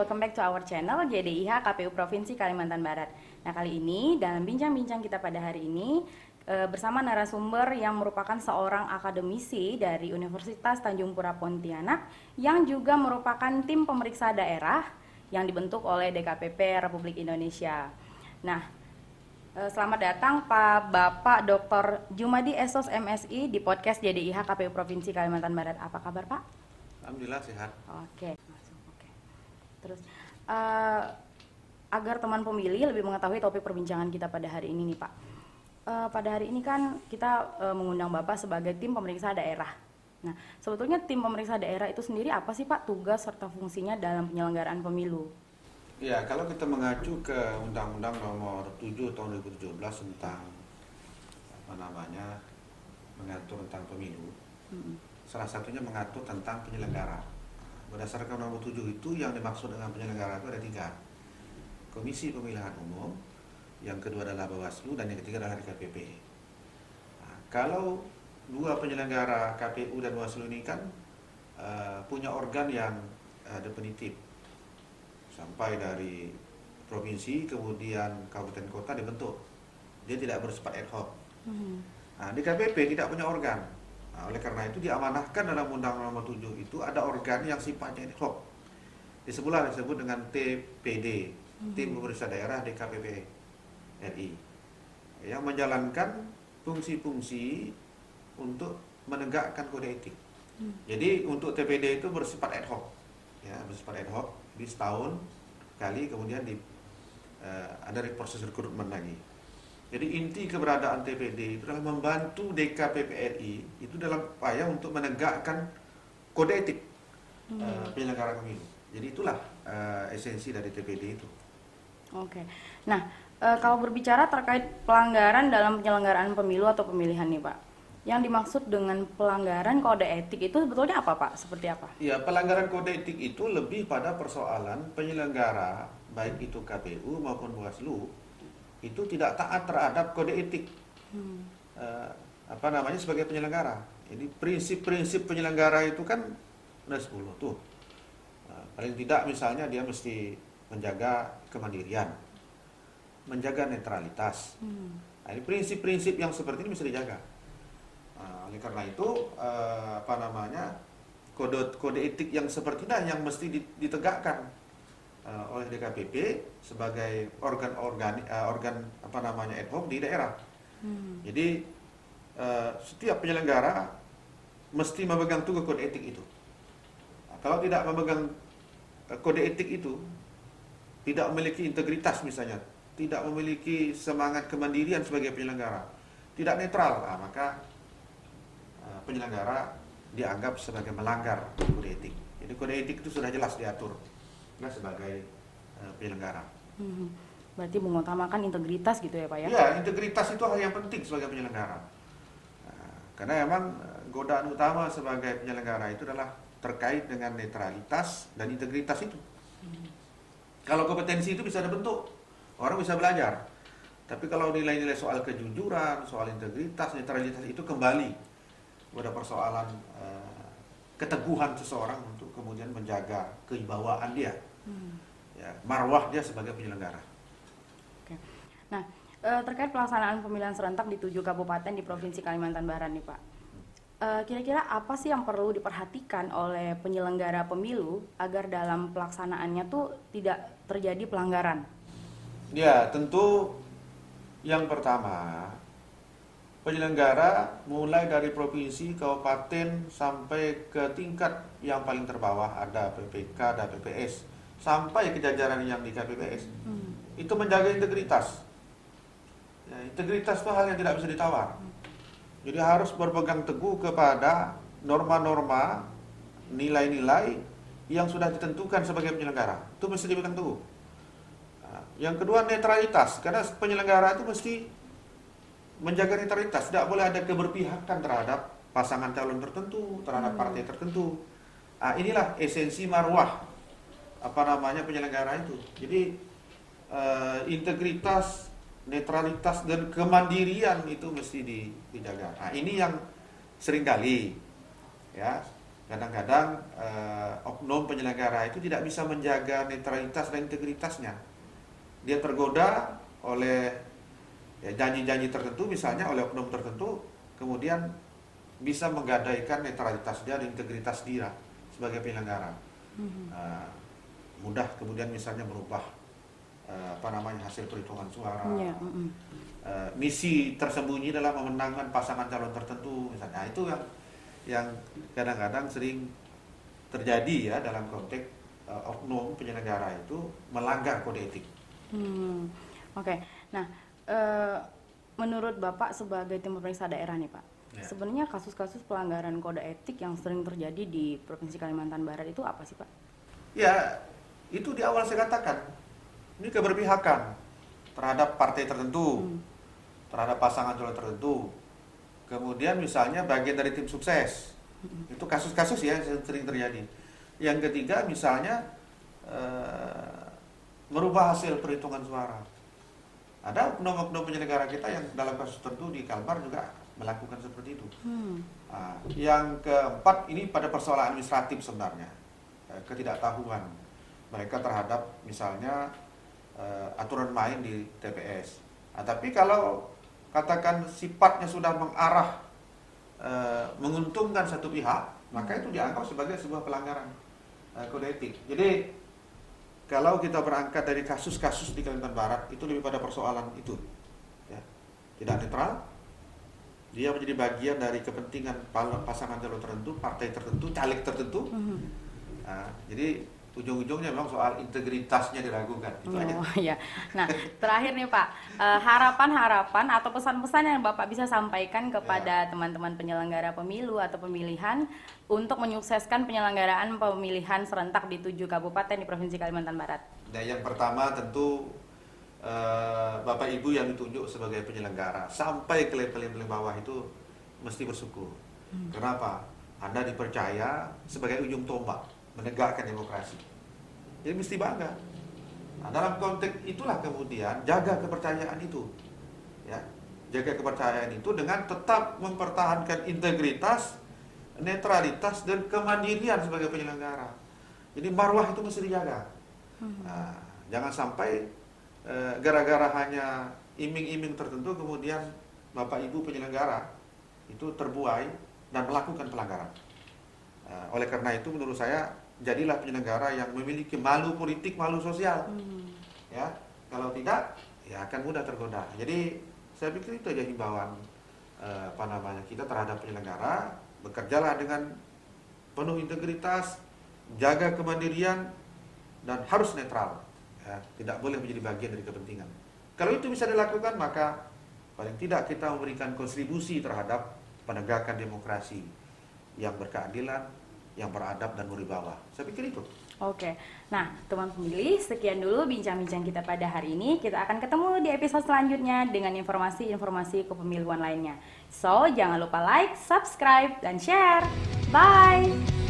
Welcome back to our channel JDIH KPU Provinsi Kalimantan Barat. Nah kali ini dalam bincang-bincang kita pada hari ini e, bersama narasumber yang merupakan seorang akademisi dari Universitas Tanjung Pura Pontianak yang juga merupakan tim pemeriksa daerah yang dibentuk oleh DKPP Republik Indonesia. Nah e, selamat datang Pak Bapak Dr. Jumadi Esos MSI di podcast JDIH KPU Provinsi Kalimantan Barat. Apa kabar Pak? Alhamdulillah sehat. Oke. Terus uh, agar teman pemilih lebih mengetahui topik perbincangan kita pada hari ini nih Pak. Uh, pada hari ini kan kita uh, mengundang Bapak sebagai tim pemeriksa daerah. Nah, sebetulnya tim pemeriksa daerah itu sendiri apa sih Pak tugas serta fungsinya dalam penyelenggaraan pemilu? Ya, kalau kita mengacu ke Undang-Undang Nomor 7 Tahun 2017 tentang apa namanya mengatur tentang pemilu, hmm. salah satunya mengatur tentang penyelenggara Berdasarkan nomor 7 itu yang dimaksud dengan penyelenggara itu ada tiga. Komisi Pemilihan Umum, yang kedua adalah Bawaslu, dan yang ketiga adalah DKPP. Nah, kalau dua penyelenggara KPU dan Bawaslu ini kan uh, punya organ yang uh, definitif. Sampai dari provinsi, kemudian kabupaten kota dibentuk. Dia tidak bersifat ad hoc. Hmm. Nah, DKPP tidak punya organ Nah, oleh karena itu diamanahkan dalam Undang-Undang Nomor 7 itu ada organ yang sifatnya ad hoc. Disebutlah disebut dengan TPD, hmm. Tim Pemeriksa Daerah DKPP RI. Yang menjalankan fungsi-fungsi untuk menegakkan kode etik. Hmm. Jadi untuk TPD itu bersifat ad hoc. Ya, bersifat ad hoc di setahun kali kemudian di uh, ada proses rekrutmen lagi. Jadi inti keberadaan TPD itu adalah membantu DKPPRI itu dalam upaya untuk menegakkan kode etik hmm. uh, penyelenggara pemilu. Jadi itulah uh, esensi dari TPD itu. Oke. Nah, uh, kalau berbicara terkait pelanggaran dalam penyelenggaraan pemilu atau pemilihan nih, Pak. Yang dimaksud dengan pelanggaran kode etik itu sebetulnya apa, Pak? Seperti apa? Ya, pelanggaran kode etik itu lebih pada persoalan penyelenggara baik itu KPU maupun Bawaslu itu tidak taat terhadap kode etik hmm. uh, apa namanya sebagai penyelenggara. Jadi prinsip-prinsip penyelenggara itu kan ada 10 tuh. Uh, paling tidak misalnya dia mesti menjaga kemandirian, menjaga netralitas. Hmm. Nah, ini prinsip-prinsip yang seperti ini mesti dijaga. Uh, oleh karena itu uh, apa namanya kode kode etik yang seperti ini yang mesti ditegakkan uh, oleh DKPP sebagai organ organ uh, organ apa namanya ad hoc di daerah. Hmm. Jadi uh, setiap penyelenggara mesti memegang teguh kode etik itu. Nah, kalau tidak memegang uh, kode etik itu, tidak memiliki integritas misalnya, tidak memiliki semangat kemandirian sebagai penyelenggara, tidak netral, nah, maka uh, penyelenggara dianggap sebagai melanggar kode etik. Jadi kode etik itu sudah jelas diatur nah, sebagai uh, penyelenggara. Hmm. Berarti mengutamakan integritas gitu ya Pak ya? Iya, integritas itu hal yang penting sebagai penyelenggara. Nah, karena memang eh, godaan utama sebagai penyelenggara itu adalah terkait dengan netralitas dan integritas itu. Hmm. Kalau kompetensi itu bisa dibentuk, orang bisa belajar. Tapi kalau nilai-nilai soal kejujuran, soal integritas, netralitas itu kembali pada persoalan uh, keteguhan seseorang untuk kemudian menjaga kewibawaan dia hmm. ya, marwah dia sebagai penyelenggara. Oke. Nah, eh, terkait pelaksanaan pemilihan serentak di tujuh kabupaten di Provinsi Kalimantan Barat nih Pak. Eh, kira-kira apa sih yang perlu diperhatikan oleh penyelenggara pemilu agar dalam pelaksanaannya tuh tidak terjadi pelanggaran? Ya, tentu yang pertama penyelenggara mulai dari provinsi, kabupaten sampai ke tingkat yang paling terbawah ada PPK, ada PPS sampai ke jajaran yang di KPPS hmm. itu menjaga integritas. Ya, integritas itu hal yang tidak bisa ditawar. Hmm. jadi harus berpegang teguh kepada norma-norma nilai-nilai yang sudah ditentukan sebagai penyelenggara. Itu mesti dipegang teguh. Nah, yang kedua netralitas. Karena penyelenggara itu mesti menjaga netralitas. Tidak boleh ada keberpihakan terhadap pasangan calon tertentu terhadap hmm. partai tertentu. Nah, inilah esensi marwah apa namanya penyelenggara itu. Jadi uh, integritas, netralitas dan kemandirian itu mesti dijaga. Nah, ini yang sering kali ya kadang-kadang uh, oknum penyelenggara itu tidak bisa menjaga netralitas dan integritasnya. Dia tergoda oleh ya, janji-janji ya, tertentu, misalnya oleh oknum tertentu, kemudian bisa menggadaikan netralitas dia dan integritas dia sebagai penyelenggara. Uh, mudah kemudian misalnya merubah uh, apa namanya hasil perhitungan suara. Yeah. Mm -hmm. uh, misi tersembunyi dalam memenangkan pasangan calon tertentu misalnya. Nah, itu yang yang kadang-kadang sering terjadi ya dalam konteks uh, oknum penyelenggara itu melanggar kode etik. Hmm, Oke, okay. nah uh, menurut bapak sebagai tim pemeriksa daerah nih pak, ya. sebenarnya kasus-kasus pelanggaran kode etik yang sering terjadi di provinsi Kalimantan Barat itu apa sih pak? Ya, itu di awal saya katakan ini keberpihakan terhadap partai tertentu, hmm. terhadap pasangan calon tertentu, Kemudian misalnya bagian dari tim sukses. Itu kasus-kasus ya yang sering terjadi. Yang ketiga misalnya uh, merubah hasil perhitungan suara. Ada oknum-oknum penyelenggara kita yang dalam kasus tertentu di Kalbar juga melakukan seperti itu. Hmm. Nah, yang keempat ini pada persoalan administratif sebenarnya eh, ketidaktahuan mereka terhadap misalnya uh, aturan main di TPS. Nah, tapi kalau katakan sifatnya sudah mengarah e, menguntungkan satu pihak, maka itu dianggap sebagai sebuah pelanggaran e, kode etik. Jadi kalau kita berangkat dari kasus-kasus di Kalimantan Barat itu lebih pada persoalan itu, ya. tidak netral, dia menjadi bagian dari kepentingan pasangan calon tertentu, partai tertentu, caleg tertentu. Mm -hmm. nah, jadi ujung-ujungnya memang soal integritasnya diragukan. Itu oh, aja. ya. Nah, terakhir nih Pak, eh, harapan-harapan uh, atau pesan-pesan yang Bapak bisa sampaikan kepada ya. teman-teman ya. penyelenggara pemilu atau pemilihan untuk menyukseskan penyelenggaraan pemilihan serentak di tujuh kabupaten di Provinsi Kalimantan Barat. Nah, yang pertama tentu uh, Bapak Ibu yang ditunjuk sebagai penyelenggara sampai ke level-level bawah itu mesti bersyukur. Hmm. Kenapa? Anda dipercaya sebagai ujung tombak menegakkan demokrasi. Jadi mesti bangga. Nah, dalam konteks itulah kemudian jaga kepercayaan itu. Ya, jaga kepercayaan itu dengan tetap mempertahankan integritas, netralitas dan kemandirian sebagai penyelenggara. Jadi marwah itu mesti dijaga. Hmm. Nah, jangan sampai eh, gara-gara hanya iming-iming tertentu kemudian Bapak Ibu penyelenggara itu terbuai dan melakukan pelanggaran. Uh, oleh karena itu menurut saya jadilah penyelenggara yang memiliki malu politik, malu sosial. Hmm. Ya, kalau tidak ya akan mudah tergoda. Jadi saya pikir itu aja himbauan uh, apa namanya kita terhadap penyelenggara bekerjalah dengan penuh integritas, jaga kemandirian dan harus netral. Ya, tidak boleh menjadi bagian dari kepentingan. Kalau itu bisa dilakukan maka paling tidak kita memberikan kontribusi terhadap penegakan demokrasi yang berkeadilan, yang beradab dan berwibawa. Saya pikir itu. Oke, nah teman pemilih, sekian dulu bincang-bincang kita pada hari ini. Kita akan ketemu di episode selanjutnya dengan informasi-informasi kepemiluan lainnya. So, jangan lupa like, subscribe, dan share. Bye!